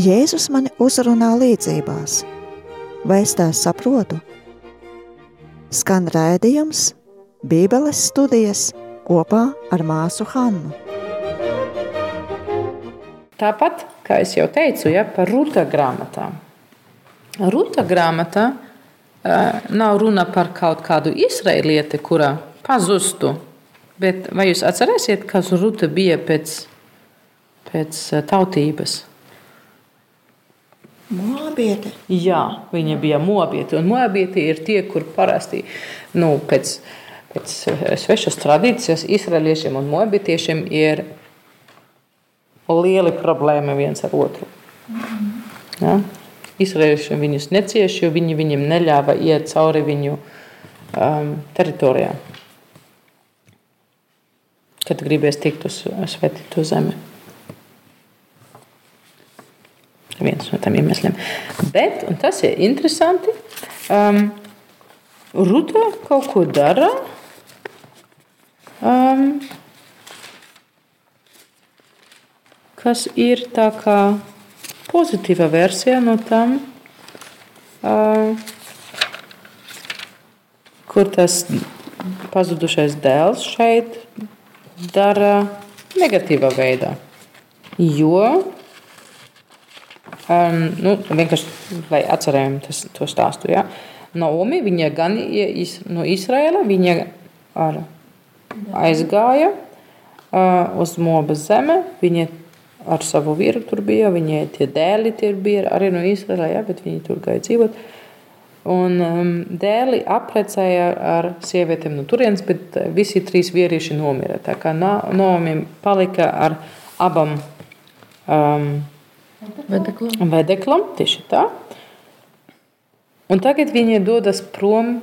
Jēzus mani uzrunā līdzībās. Vai es tās saprotu? Skan rādījums, Bībeles studijas kopā ar māsu Hannu. Tāpat, kā jau teicu, ja, par ruta grāmatām. Ruta grāmatā uh, nav runa par kaut kādu izraelieti, kura pazustu. Bet vai jūs atcerēsiet, kas ruta bija pēc, pēc tautības? Moabiete. Jā, viņa bija moabieti. Un moabieti ir tie, kur parasti nu, pēc, pēc svešas tradīcijas izraeliešiem un moabietiešiem ir lieli problēma viens ar otru. Ja? Izraelieši viņus necieš, jo viņi viņiem neļāva iet cauri viņu um, teritorijām, kad gribēs tikt uz svētīto zemi. Viens no tiem iemesliem. Bet, un tas ir interesanti, um, Ruta kaut ko dara. Um, kas ir tā kā pozitīva versija no tam, uh, kur tas pazudušais dēls šeit dara negatīvā veidā. Jo Um, nu, vienkārši, lai atcerētos to stāstu. Ja? Naomi, viņa gan iz, no Izraela, viņa ar, aizgāja uh, uz Mobas zeme. Viņa ar savu vīru tur bija, viņai tie dēli tie bija arī no Izraela, ja? bet viņi tur gāja dzīvot. Un um, dēli apprecēja ar sievietēm no turienes, bet visi trīs vīrieši nomira. Tā kā Naomi palika ar abām um, Vedeklam. Vedeklam, tieši tā. Un tagad viņi dodas prom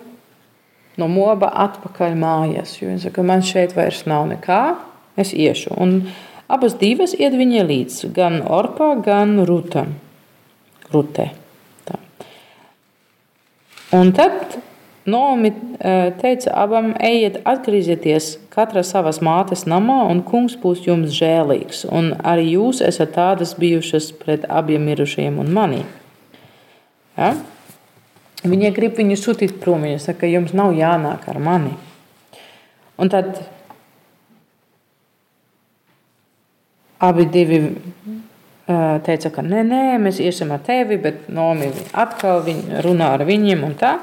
no moba atpakaļ mājās. Viņa saka, man šeit vairs nav nekā, es iešu. Un abas divas iet viņai līdzi, gan Orpā, gan Ruta. Rutē. Tā. Un tad Nomi e, teica abam, ejiet, atgriezieties katra savas mātes namā, un kungs būs jums žēlīgs. Un arī jūs esat tādas bijušas pret abiem mirušajiem un mani. Ja? Viņa grib viņu sūtīt prom. Viņa saka, jums nav jānāk ar mani. Un tad abi divi e, teica, ka nē, nē, mēs iesim ar tevi, bet Nomi atkal runā ar viņiem un tā.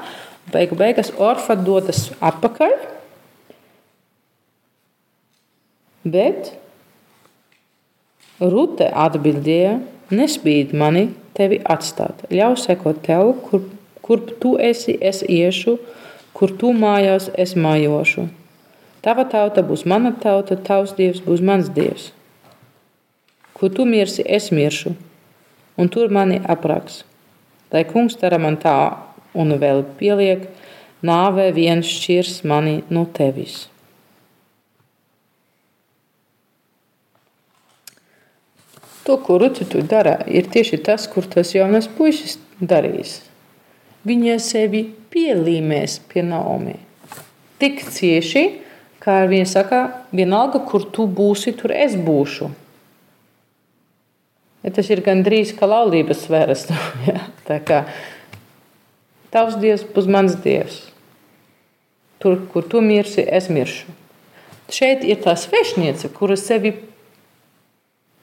Beigu beigās Orfa dodas atpakaļ. Bet Rute atbildēja: Nespīd mani tevi atstāt. Ļauj sekot tev, kur, kur tu esi, es iešu, kur tu mājās, es mājošu. Tava tauta būs mana tauta, tavs dievs būs mans dievs. Kur tu mirsi, es miršu, un tur mani apraks. Lai kungs dara man tā un vēl pieliek, nāvē viens šķirs mani no tevis. To, ko Rucitu dara, ir tieši tas, kur tas jaunais puisis darīs. Viņa sevi pielīmēs pie Naomi. Tik cieši, kā viņa saka, vienalga, kur tu būsi, tur es būšu. Ja tas ir gandrīz kā laulības sfēras. Tavs dievs būs mans dievs. Tur, kur tu mirsi, es miršu. Šeit ir tā svešniece, kura sevi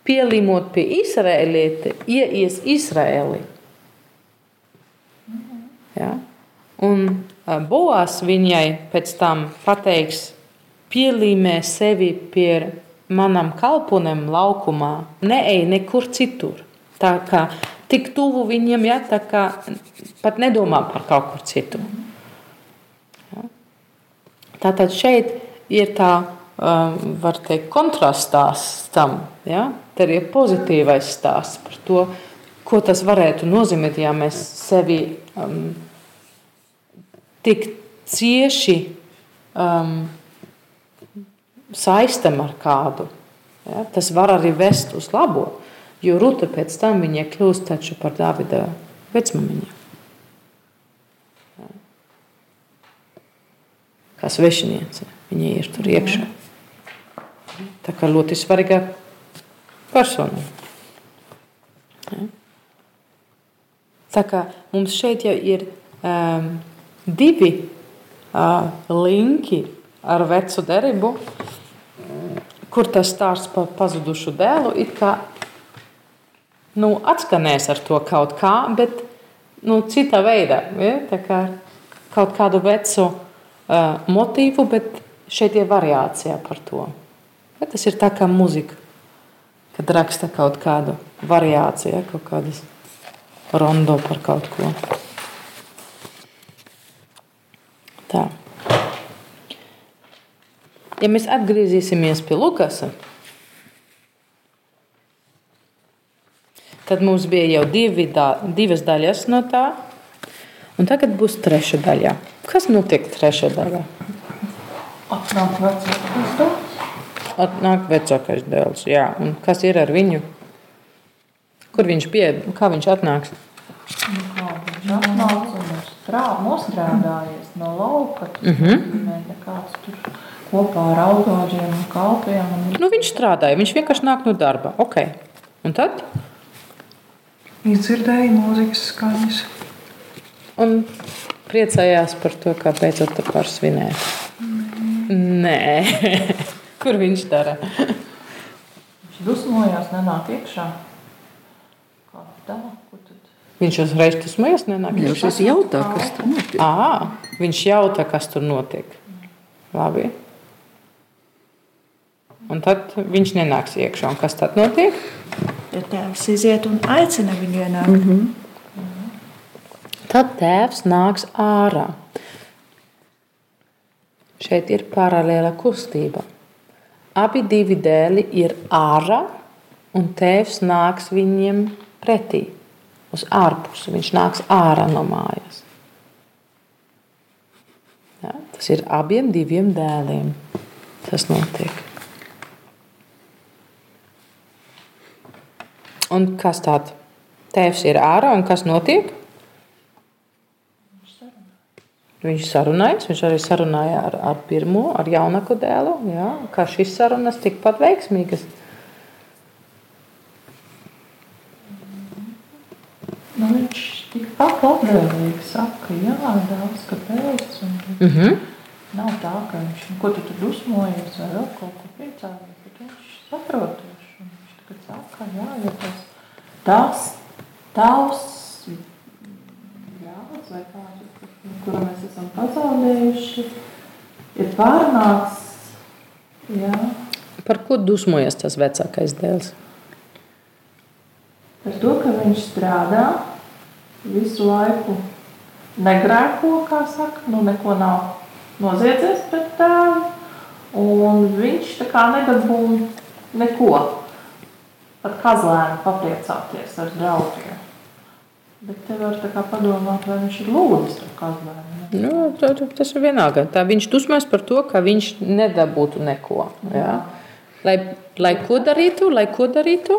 pielīmot pie izraēlieta, ieies Izraēlī. Ja? Un Boās viņai pēc tam pateiks, pielīmē sevi pie manam kalponem laukumā, neej nekur citur. Tā kā tik tuvu viņiem, ja, tā kā pat nedomā par kaut kur citu. Ja. Tātad šeit ir tā, um, var teikt, kontrastās tam. Ja? Tad ir pozitīvais stāsts par to, ko tas varētu nozīmēt, ja mēs sevi um, tik cieši um, saistam ar kādu. Ja? Tas var arī vest uz labo. Jo Ruta pēc tam viņa kļūst taču par Dāvida vecmamiņu. Kā svešiniece, viņa ir tur iekšā. Tā kā ļoti svarīga persona. Ja? Tā kā mums šeit jau ir um, divi uh, linki ar vecu derību, kur tas stāsts par pazudušu dēlu it kā nu, atskanēs ar to kaut kā, bet nu, citā veidā. Ja? Tā kā kaut kādu vecu uh, motīvu, bet šeit ir variācija par to. Ja? Tas ir tā kā muzika, kad raksta kaut kādu variāciju, ja? kaut kādas rondo par kaut ko. Tā. Ja mēs atgriezīsimies pie Lukasa, tad mums bija jau divi, da, divas daļas no tā, un tagad būs trešā daļa. Kas notiek trešā daļā? Atnāk vecākais dēls. Atnāk vecākais dēls, jā. Un kas ir ar viņu? Kur viņš pie, kā viņš atnāks? Nu, kā viņš atnāca un nostrādājies no lauka. Mhm. nozīmē, ka kāds tur kopā ar augāģiem un kalpiem. Un Nu, viņš strādāja, viņš vienkārši nāk no darba. Okay. Un tad? Izdzirdēju mūzikas skaņas. Un priecājās par to, kā beidzot tā pārsvinēt. Nē, kur viņš dara? Viņš dusmojās, nenāk iekšā. Kā tā? Viņš uzreiz dusmojas, nenāk. Jau šis jautā, kas tur notiek. À, viņš jautā, kas tur notiek. Labi. Un tad viņš nenāks iekšā. Un kas tad notiek? Ja tēvs iziet un aicina viņu ienākt, mm -hmm. Tad tēvs nāks ārā. Šeit ir paralēla kustība. Abi divi dēli ir ārā, un tēvs nāks viņiem pretī, uz ārpusi. Viņš nāks ārā no mājas. Ja, tas ir abiem diviem dēliem. Tas notiek. Un kas tāds? Tēvs ir ārā, un kas notiek? Viņš sarunājas, viņš arī sarunāja ar, ar pirmo, ar jaunāku dēlu. Jā, kā šīs sarunas tikpat veiksmīgas. Nu, viņš tikpat labvēlīgi saka, jā, daudz kāpēc. Un Mm -hmm. nav tā, ka viņš, ko tu tur dusmojies vai vēl kaut ko priecājies, bet viņš saprotoši. Tagad saka, jā, ja tas, tas tavs brālis vai kāds, kuru mēs esam pazaudējuši, ir pārnāks, jā, Par ko dusmojas tas vecākais dēls? par to, ka viņš strādā visu laiku negrēko, kā saka, nu neko nav noziedzies pret tēvu, un viņš tā kā nedabū neko. Pat kazlēni papriecāties ar draugiem. Bet te var padomāt, vai viņš ir lūdzis ar kazlēni. Nu, tā, tas ir vienalga. Tā viņš dusmojas par to, ka viņš nedabūtu neko. Jā. Lai, lai ko darītu, lai ko darītu?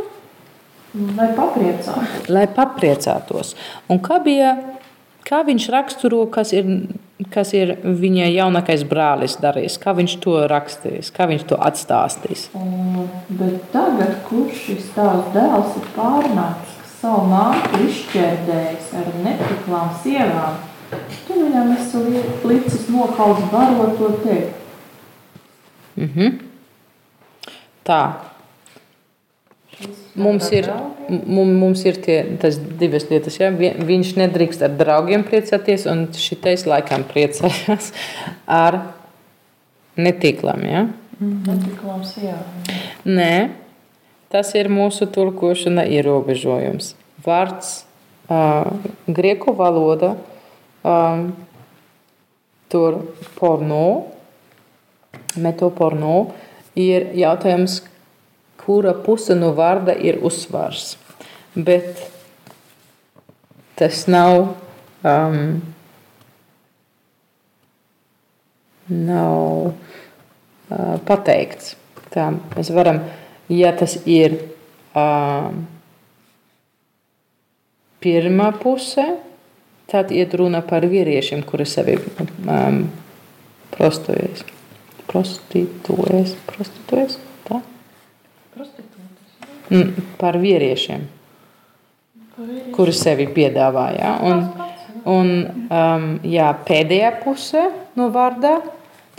Lai papriecātos. lai papriecātos. Un kā, bija, kā viņš raksturo, kas ir, kas ir viņa jaunākais brālis darījis, kā viņš to rakstīs, kā viņš to atstāstīs. Un, bet tagad, kurš šis tavs dēls ir pārnācis, kas savu māti izšķērdējis ar netiklām sievām, tu viņam esi li- licis nokauts baroto tevi. Tā. Mums ir, mums, ir tie, tas divas lietas. Ja? Vi- Viņš nedrīkst ar draugiem priecāties, un šitais laikam priecājās ar netīklām. Ja? Netiklām sievām. Nē, tas ir mūsu tulkošana ierobežojums. Vārds uh, grieķu valoda um, tur porno, metoporno ir jautājums, kura puse no vārda ir uzsvars. Bet tas nav. Um, nav uh, pateikts. Tā mēs varam, ja tas ir uh, pirmā puse, tad iet runa par vīriešiem, kuri sevi um, prostituēs. Prostituēs, prostituēs, tā? Mm, par vīriešiem. Kuri sevi piedāvā. Ja? Un, un, um, jā, pēdējā pusē no vārdā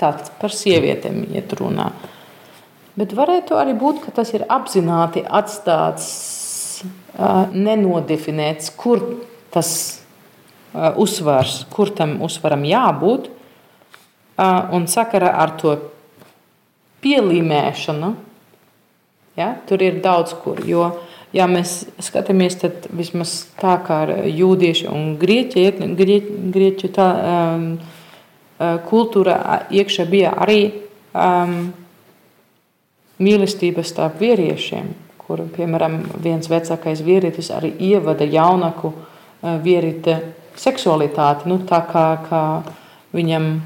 tāds par sievietēm iet runā. Bet varētu arī būt, ka tas ir apzināti atstāts, uh, nenodefinēts, kur tas uh, uzsvars, kur tam uzsvaram jābūt. Uh, un sakarā ar to pielīmēšanu, ja, tur ir daudz kur. Jo, ja mēs skatāmies, tad vismaz tā kā ar jūdiešu un grieķu, grieķu, grieķu tā, um, kultūra iekšā bija arī um, mīlestības starp vīriešiem, kur, piemēram, viens vecākais vīrietis arī ievada jaunaku uh, vīrieti seksualitāti, nu, tā kā, kā viņam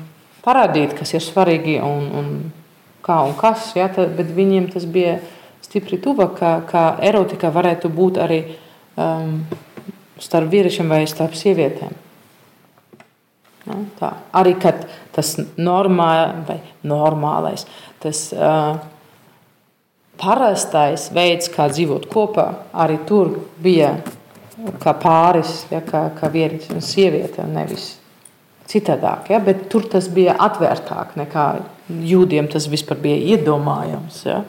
parādīt, kas ir svarīgi un, un kā un kas, ja, tad, bet viņiem tas bija stipri tuva, ka, ka erotika varētu būt arī um, starp vīriešiem vai starp sievietēm. Ja, tā. Arī kad tas normā, normālais, tas uh, parastais veids, kā dzīvot kopā, arī tur bija kā pāris, ja, kā, kā vīrietis un sieviete, nevis citādāk. Ja, bet tur tas bija atvērtāk nekā jūdiem tas vispār bija iedomājams. Ja.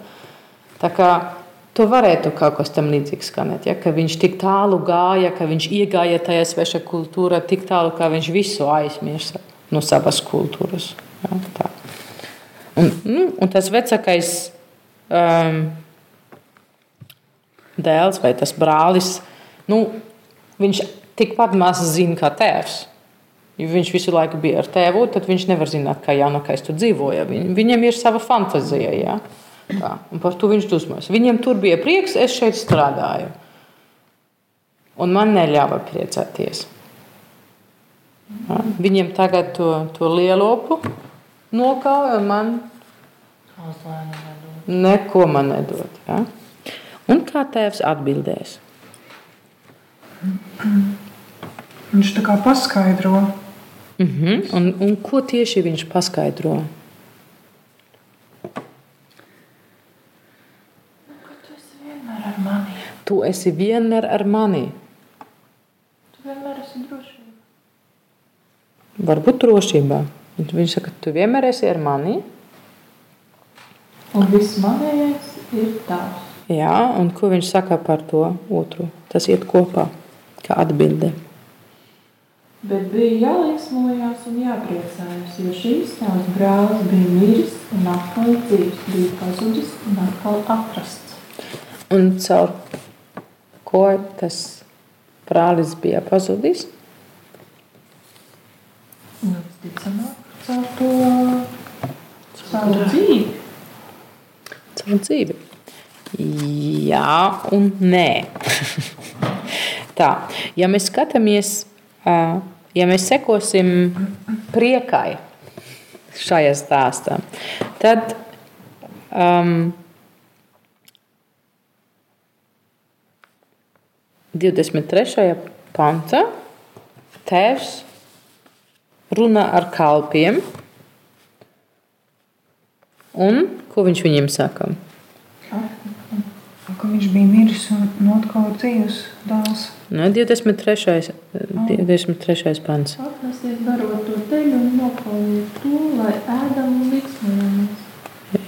Tā kā to varētu kaut kas tam līdzīgs skanēt, ja, ka viņš tik tālu gāja, ka viņš iegāja tajā sveša kultūrā tik tālu, ka viņš visu aizmirsa no savas kultūras. Ja, tā. un, nu, un tas vecākais um, dēls vai tas brālis, nu, viņš tikpat maz zina kā tēvs. Ja viņš visu laiku bija ar tēvu, tad viņš nevar zināt, kā jaunākais tur dzīvoja. Viņ, viņam ir sava fantāzija. Ja? Tā, un par to viņš dusmojas. Viņam tur bija prieks, es šeit strādāju. Un man neļāva priecāties. Ja? Viņam tagad to, to lielopu nokauja, un man neko man nedod. Ja? Un kā tēvs atbildēs? Viņš tā kā paskaidro. Mm -hmm. un, un ko tieši viņš paskaidro? Tu esi vienmēr ar mani. Tu esi vienmēr ar mani. Tu vienmēr esi drošībā. Varbūt drošībā. Viņš saka, tu vienmēr esi ar mani. Un viss manējais ir tavs. Jā, un ko viņš saka par to otru? Tas iet kopā, kā atbilde. Bet bija jāliesmojās un jāpriecājas, jo šīs tavs brālis bija miris un atkal dzīves, bija pazudis un atkal atrasts. Un caur ko tas brālis bija pazudis? Nu, caur to savu dzīvi. Caur dzīvi. Jā un nē. Tā, ja mēs skatāmies ja mēs sekosim priekai šajā stāstā, tad um, 23. pantā tēvs runā ar kalpiem. Un ko viņš viņiem saka? Ka viņš bija miris un atkal dzīves dēls. No 23. 23. pants. Atnesiet darot to teļu un nokaujiet to, lai ēdam un liksmojamies.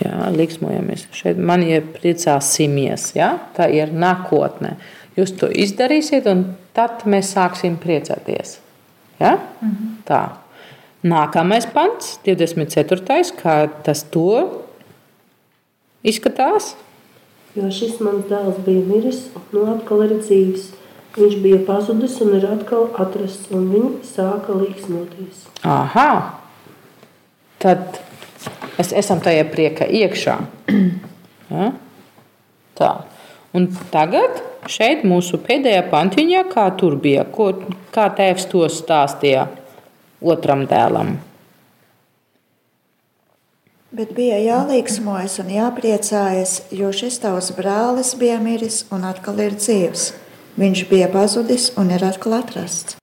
Jā, liksmojamies. Šeit man ir priecāsimies. Ja? Tā ir nākotnē. Jūs to izdarīsiet, un tad mēs sāksim priecāties. Ja? Mhm. Tā. Nākamais pants, 24. kā tas to izskatās. Jo šis mans dēls bija miris, nu atkal ir dzīves Viņš bija pazudis un ir atkal atrasts, un viņi sāka līksmoties. Aha! Tad mēs esam tajā prieka iekšā. Ja? Tā. Un tagad šeit mūsu pēdējā pantiņā, kā tur bija, ko, kā tēvs to stāstīja otram dēlam. Bet bija jālīksmojas un jāpriecājas, jo šis tavs brālis bija miris un atkal ir dzīvs. Viņš bija pazudis un ir atkal atrasts.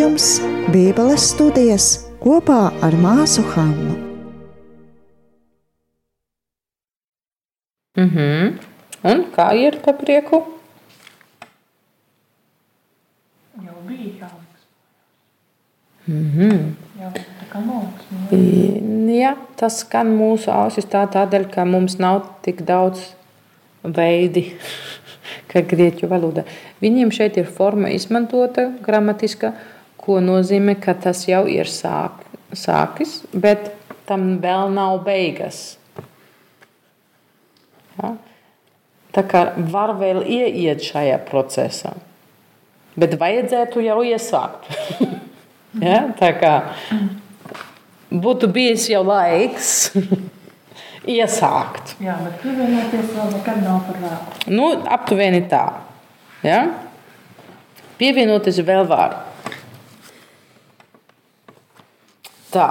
Raidījums Bībeles studijas kopā ar māsu Hannu. Mm -hmm. Un kā ir pa prieku? Jau bija jāliks. Mm -hmm. Jau. Jā, tas skan mūsu ausīs tā tādēļ, ka mums nav tik daudz veidi, kā grieķu valodā. Viņiem šeit ir forma izmantota gramatiska, ko nozīmē, ka tas jau ir sāk, sākis, bet tam vēl nav beigas. Ja? Tā kā var vēl ieiet šajā procesā, bet vajadzētu jau iesākt. ja? Tā kā būtu bijis jau laiks iesākt. Jā, bet pievienoties vēl nekad nav par vēlu. Nu, aptuveni tā. Ja? Pievienoties vēl var. Tā.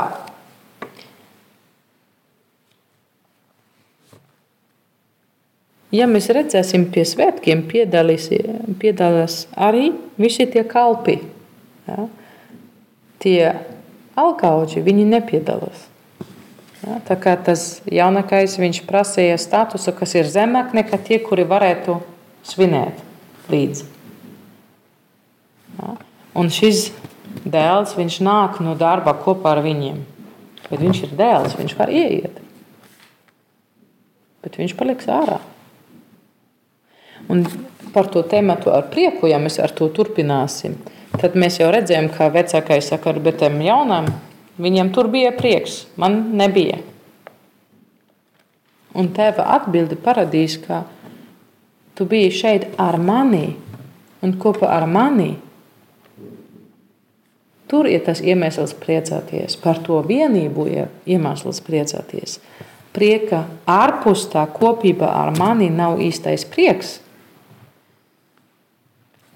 Ja mēs redzēsim, pie svētkiem piedalās arī visi tie kalpi. Ja? Tie alkauģi, viņi nepiedalās. Ja? Tā kā tas jaunākais, viņš prasīja statusu, kas ir zemāk nekā tie, kuri varētu svinēt līdzi. Ja? Un šis dēls, viņš nāk no darba kopā ar viņiem. Bet viņš ir dēls, viņš var ieiet. Bet viņš paliks ārā. Un par to tēmu ar prieku, ja mēs ar to turpināsim, tad mēs jau redzējām, ka vecākais saka, bet tam jaunam, viņam tur bija prieks, man nebija. Un tēva atbildi parādīs, ka tu biji šeit ar mani un kopā ar mani. Tur ir tas iemesls priecāties, par to vienību iemesls priecāties. Prieka ārpus tā kopība ar mani nav īstais prieks.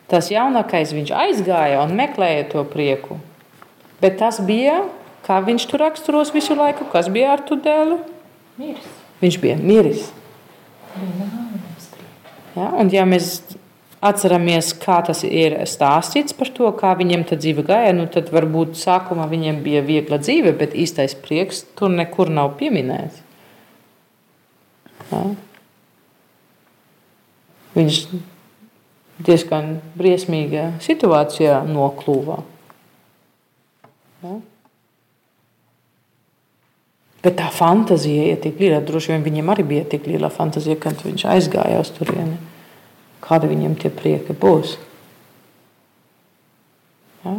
Tas jaunākais viņš aizgāja un meklēja to prieku. Bet tas bija, kā viņš tur raksturos visu laiku, kas bija ar to dēlu? Miris. Viņš bija miris. Ja, un ja mēs atceramies, kā tas ir stāstīts par to, kā viņiem tā dzīve gāja, nu tad varbūt sākumā viņiem bija viegla dzīve, bet īstais prieks tur nekur nav pieminēts. Ja. Viņš diezgan briesmīgā situācijā nokļuva. Ja? Bet tā fantāzija ir tik liela. Droši vien viņam arī bija tik liela fantāzija, kad viņš aizgāja uz turieni. Kāda viņam tie prieki būs? Ja?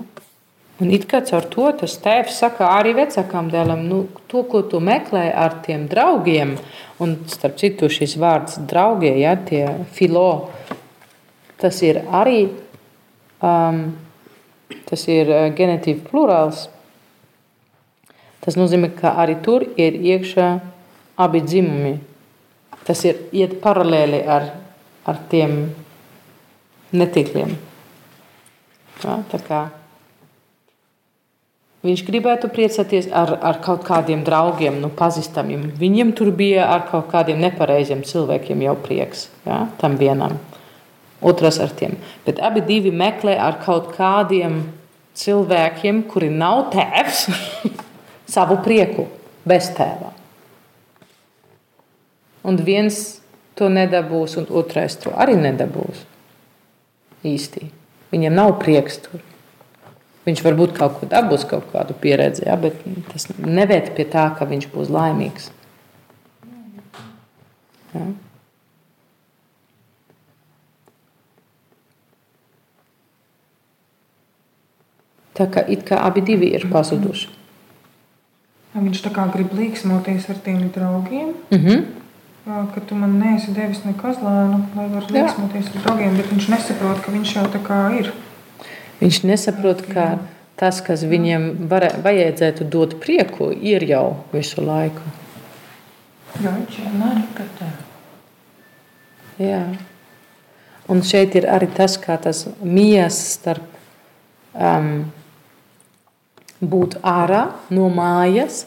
Un it kā caur to tas tēvs saka arī vecākam dēlam, nu, to, ko tu meklē ar tiem draugiem, un starp citu šis vārds draugie, ja, tie filo, tas ir arī um, tas ir genetīvi plurāls. Tas nozīmē, ka arī tur ir iekšā abi dzimumi. Tas ir iet paralēli ar, ar tiem netikliem. Ja, kā viņš gribētu priecāties ar, ar kaut kādiem draugiem, nu, pazīstamiem. Viņiem tur bija ar kaut kādiem nepareiziem cilvēkiem jau prieks ja, tam vienam otrs ar tiem. Bet abi divi meklē ar kaut kādiem cilvēkiem, kuri nav tēvs, savu prieku bez tēva. Un viens to nedabūs, un otrais to arī nedabūs. Īsti. Viņam nav prieks tur. Viņš varbūt kaut ko dabūs, kaut kādu pieredzi, ja, bet tas nevērt pie tā, ka viņš būs laimīgs. Ja. Tā kā it kā abi divi ir pazuduši. Viņš tā kā grib līksmoties ar tiem draugiem. Mm -hmm. Ka tu man neesi devis neko zlēnu, lai varētu līksmoties ar draugiem, bet viņš nesaprot, ka viņš jau tā kā ir. Viņš nesaprot, ka tas, kas viņam var, vajadzētu dot prieku, ir jau visu laiku. Jo viņš vienmēr ir pret tevi. Jā. Un šeit ir arī tas, kā tas mijas starp um, būt ārā no mājas,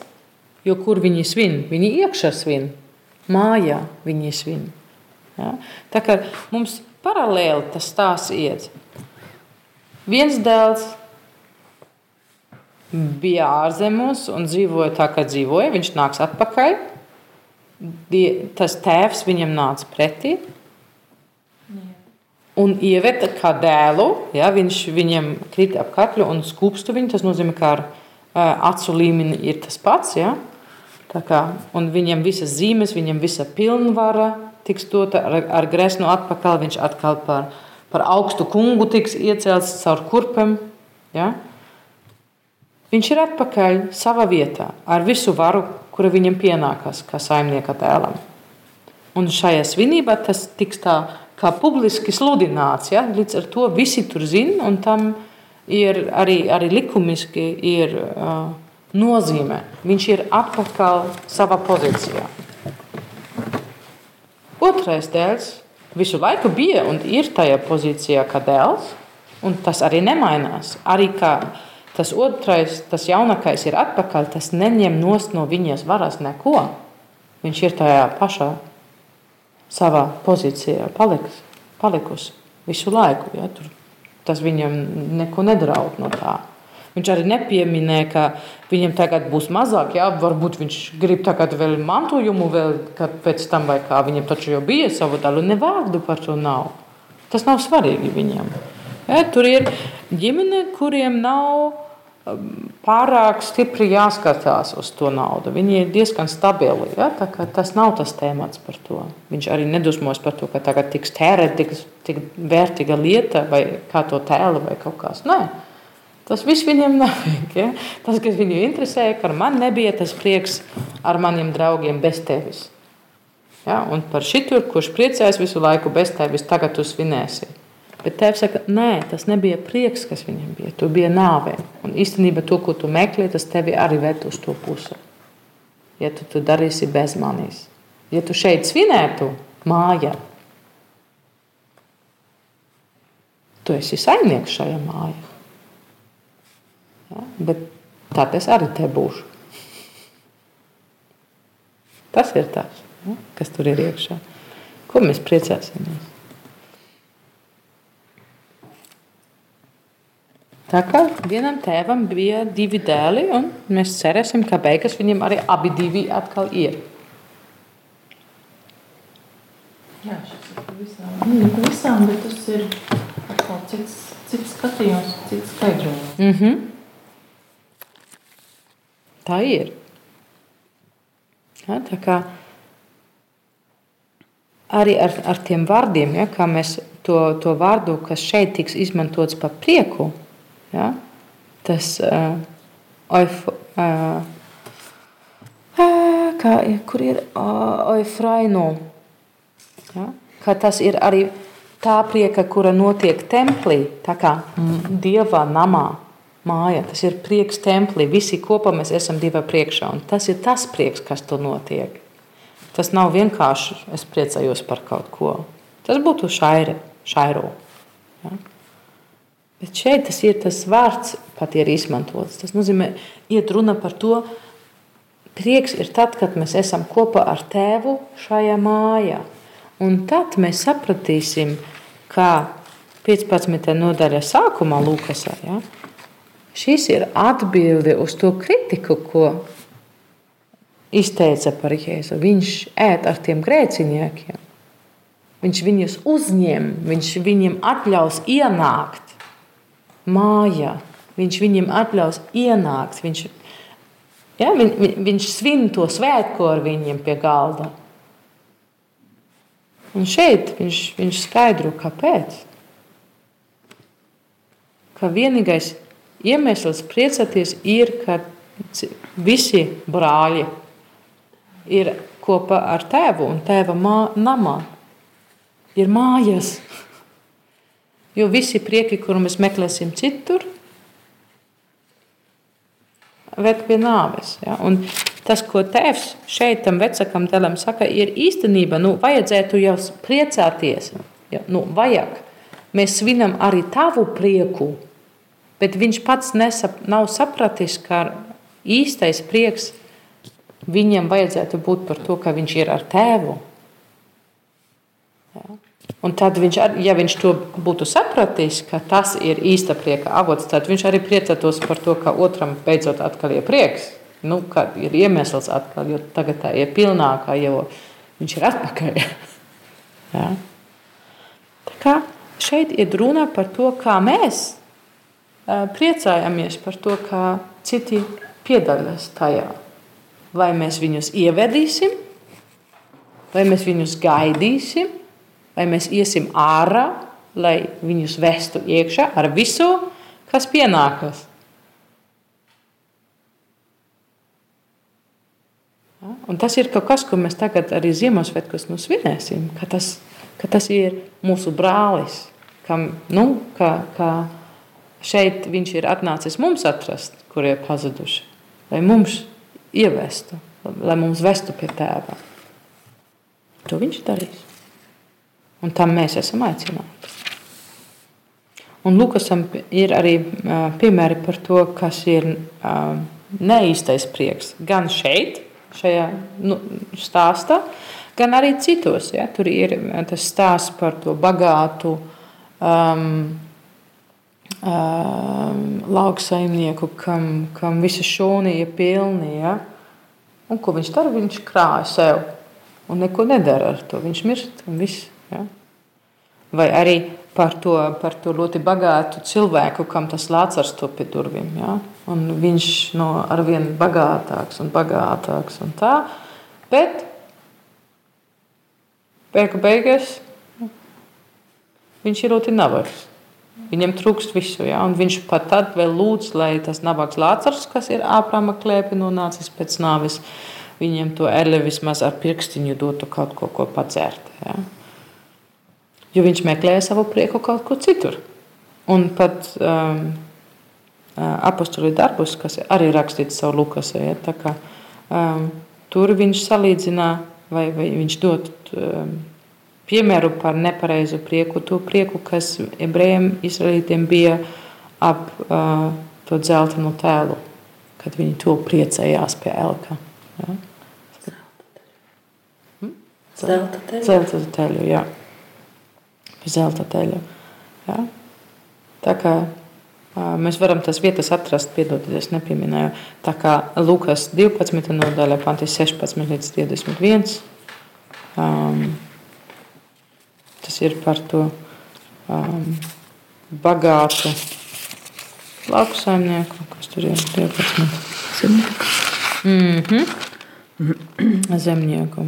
jo kur viņi svin? Viņi iekšā svin, mājā viņi svin. Ja? Tā kā mums paralēli tas tās iet. Viens dēls bija ārzemēs un dzīvoja tā, kā dzīvoja. Viņš nāks atpakaļ. Die, tas tēvs viņam nāca pretī. Un ieveta kā dēlu, ja, viņš viņam krita ap kaklu un skūpstu viņu. Tas nozīmē, ka ar uh, acu līmeni ir tas pats. Ja. Tā kā, un viņam visas zīmes, viņam visa pilnvara tiks dota ar, ar gresnu atpakaļ. Viņš atkal par, par augstu kungu tiks iecelts caur kurpēm. Ja. Viņš ir atpakaļ savā vietā ar visu varu, kura viņam pienākas kā saimnieka tēlam. Un šajā svinībā tas tiks tā kā publiski sludināts. Ja? Līdz ar to visi tur zina, un tam ir arī, arī likumiski ir, uh, nozīme. Viņš ir atpakaļ savā pozīcijā. Otrais dēls visu laiku bija un ir tajā pozīcijā kā dēls, un tas arī nemainās. Arī kā tas otrais, tas jaunākais ir atpakaļ, tas neņem no viņas varas neko. Viņš ir tajā pašā savā pozīcijā paliks, palikusi visu laiku. Ja, tur, tas viņam neko nedraud no tā. Viņš arī nepieminēja, ka viņam tagad būs mazāk, jā, varbūt viņš grib tagad vēl mantojumu, vēl pēc tam, vai kā viņam taču jau bija savu daļu. Ne vārdu par to nav. Tas nav svarīgi viņam. Ja, tur ir ģimene, kuriem nav pārāk stipri jāskatās uz to naudu. Viņi ir diezgan stabili. Ja? Tas nav tas temats par to. Viņš arī nedusmos par to, ka tagad tiks tērēta tik, tik vērtīga lieta, vai kā to tēlu, vai kaut kas. Nē. Tas viss viņiem nav. Ja? Tas, kas viņu interesēja, ka man nebija tas prieks ar maniem draugiem bez tevis. Ja? Un par šitur, kurš priecājas visu laiku bez tevis, tagad tu svinēsi. Bet tēvs saka, nē, tas nebija prieks, kas viņam bija. Tu biji nāvē. Un īstenībā to, ko tu meklē, tas tevi arī ved uz to pusi. Ja tu to darīsi bez manis. Ja tu šeit svinētu mājā, tu esi saimnieks šajā mājā. Ja? Bet tad es arī te būšu. Tas ir tas, ja? kas tur ir iekšā. Ko mēs priecāsimies? Tā kā vienam tēvam bija divi dēli, un mēs cerēsim, ka beigās viņam arī abi divi atkal ir. Jā, šis ir pavisam, nu, pavisam bet tas ir atkal cits, cits skatījums, cits skaidrojums. Mm -hmm. Tā ir. Ja, tā kā arī ar, ar tiem vārdiem, ja, kā mēs to, to vārdu, kas šeit tiks izmantots par prieku, Ja? Tas uh, oif, uh, kā, kur ir uh, oifraino. Ja? Ka tas ir arī tā prieka, kura notiek templī, tā kā dieva namā. Māja, tas ir prieks templī. Visi kopā mēs esam divi priekšā. Tas ir tas prieks, kas tur notiek. Tas nav vienkārši es priecājos par kaut ko. Tas būtu šaire, šairo. Ja? Bet šeit tas ir tas vārds, pat ir izmantots. Tas nozīmē, iet runa par to, prieks ir tad, kad mēs esam kopā ar tēvu šajā mājā. Un tad mēs sapratīsim, kā 15. nodaļa sākumā Lūkasā. Ja, šis ir atbilde uz to kritiku, ko izteica par Jēzu. Viņš ēd ar tiem grēciniekiem. Viņš viņus uzņem, viņš viņiem atļaus ienākt mājā. Viņš viņiem atļaus ienākt. Viņš, ja, viņ, viņ, viņš svin to svētku ar viņiem pie galda. Un šeit viņš, viņš skaidro, kāpēc. Ka vienīgais iemesls priecāties ir, ka visi brāļi ir kopā ar tēvu un tēva mā, namā. Ir mājas. Jo visi prieki, kuru mēs meklēsim citur, ved pie nāves. Ja? Un tas, ko tēvs šeit tam vecākam dēlam saka, ir īstenība. Nu, vajadzētu jau priecāties. Ja? Nu, vajag. Mēs svinam arī tavu prieku, bet viņš pats nesap, nav sapratis, ka īstais prieks viņam vajadzētu būt par to, ka viņš ir ar tēvu. Ja? Un tad, viņš, ar, ja viņš to būtu sapratis, ka tas ir īsta prieka avots, tad viņš arī priecātos par to, ka otram beidzot atkal ir prieks. Nu, ir iemesls atkal, jo tagad tā ir pilnākā, jo viņš ir atpakaļ. ja? Tā kā šeit ir runa par to, kā mēs priecājamies par to, kā citi piedalās tajā. Vai mēs viņus ievedīsim, vai mēs viņus gaidīsim, vai mēs iesim ārā, lai viņus vestu iekšā ar visu, kas pienākas. Un tas ir kaut kas, ko mēs tagad arī Ziemassvētkos nu svinēsim, ka tas, ka tas ir mūsu brālis, kam, nu, ka, ka šeit viņš ir atnācis mums atrast, kur ir pazuduši, lai mums ievestu, lai mums vestu pie tēva. To viņš darīs. Un tam mēs esam aicināti. Un Lukasam ir arī piemēri par to, kas ir neīstais prieks. Gan šeit, šajā nu, stāstā, gan arī citos. Ja? Tur ir tas stāsts par to bagātu um, lauksaimnieku, kam, kam visa šūna ir pilna. Ja? Un ko viņš dara? Viņš krāja sev un neko nedara ar to. Viņš mirst un viss. Ja? Vai arī par to, par to ļoti bagātu cilvēku, kam tas lācars to pie durvīm. Ja? Un viņš no arvien bagātāks un bagātāks un tā. Bet beigu beigās viņš ir ļoti nabaks. Viņam trūkst visu, ja? un viņš pat tad vēl lūdz, lai tas nabaks lācars, kas ir āprāma klēpi nonācis pēc nāves, viņiem to eli vismaz ar pirkstiņu dotu kaut ko, ko padzērt. Ja? jo viņš meklēja savu prieku kaut kur citur. Un pat um, apakstuļu darbus, kas arī rakstīts savu Lukasē, ja, kā, um, tur viņš salīdzina vai, vai viņš dod um, piemēru par nepareizu prieku, to prieku, kas ebrejiem, izraelītiem bija ap uh, to dzeltenu tēlu, kad viņi to priecējās pie elka. Ja. Zelta teļu. Zelta teļu, jā zelta teļu. Ja? Tā kā mēs varam tās vietas atrast, piedodiet, es nepieminēju. Tā kā Lukas 12. nodaļa, panti 16 līdz 21. Um, tas ir par to um, bagātu lauksaimnieku, kas tur ir 12. Zemnieku. Mm -hmm. Zemnieku.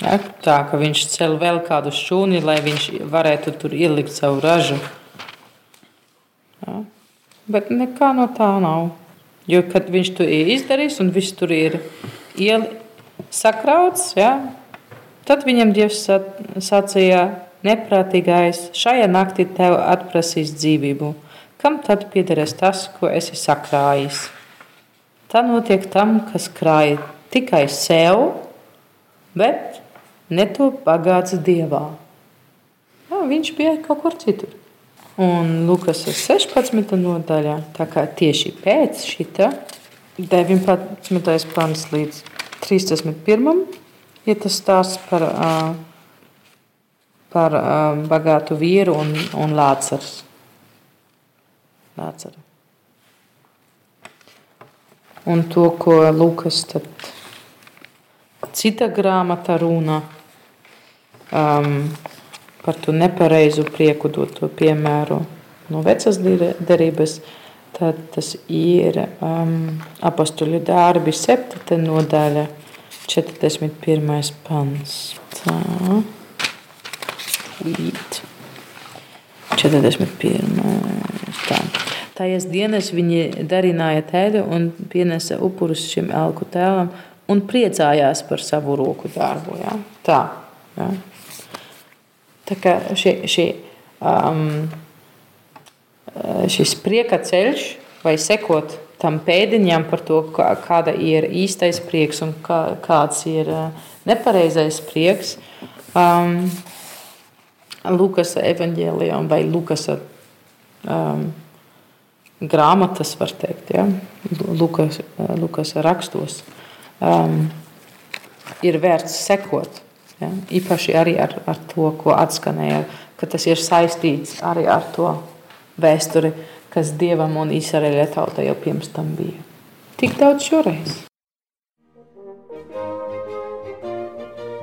Ja, tā ka viņš cel vēl kādu šūni, lai viņš varētu tur ielikt savu ražu. Ja. Bet nekā no tā nav. Jo, kad viņš to ir izdarījis un viss tur ir sakrauts, ja, tad viņam Dievs sacīja, neprātīgais, šajā naktī tev atprasīs dzīvību. Kam tad piederēs tas, ko esi sakrājis? Tā notiek tam, kas krāja tikai sev, bet netop bagāts dievā. Jā, viņš bija kaut kur citur. Un Lukas 16. nodaļā, tā kā tieši pēc šita 19. pants līdz 31. Ir tas stāsts par, par bagātu vīru un, un lācars. Lācaru. Un to, ko Lukas tad cita grāmata runā um, par to nepareizu prieku, dot to piemēru no vecas derības, tad tas ir um, apakstuļu darbi, 7. nodaļa, 41. pants. Tā. Līt. 41. Tā. Tajās dienas viņi darināja tēdu un pienesa upurus šim elku tēlam un priecājās par savu roku darbu. Ja? Tā. Ja? Tā kā šī, šī, um, šis prieka ceļš vai sekot tam pēdiņam par to, kāda ir īstais prieks un kā, kāds ir uh, nepareizais prieks. Um, Lukas evanģēlijā vai Lukas um, grāmatas, var teikt, ja? Lukas, Lukas rakstos, um, ir vērts sekot Ja? Īpaši arī ar, ar to, ko atskanēja, ka tas ir saistīts arī ar to vēsturi, kas Dievam un Izraēļa tautai jau pirms tam bija. Tik daudz šoreiz.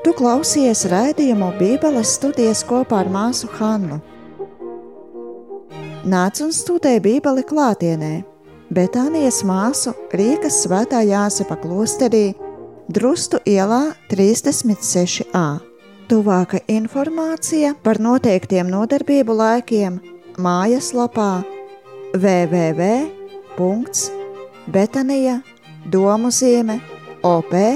Tu klausies raidījumu Bībeles studijas kopā ar māsu Hannu. Nāc un studē Bībeli klātienē, Betānijas māsu Rīgas svētā Jāsepa klosterī, Drustu ielā 36a. Tuvāka informācija par noteiktiem nodarbību laikiem mājaslapā www.betanija domu zīme op.lv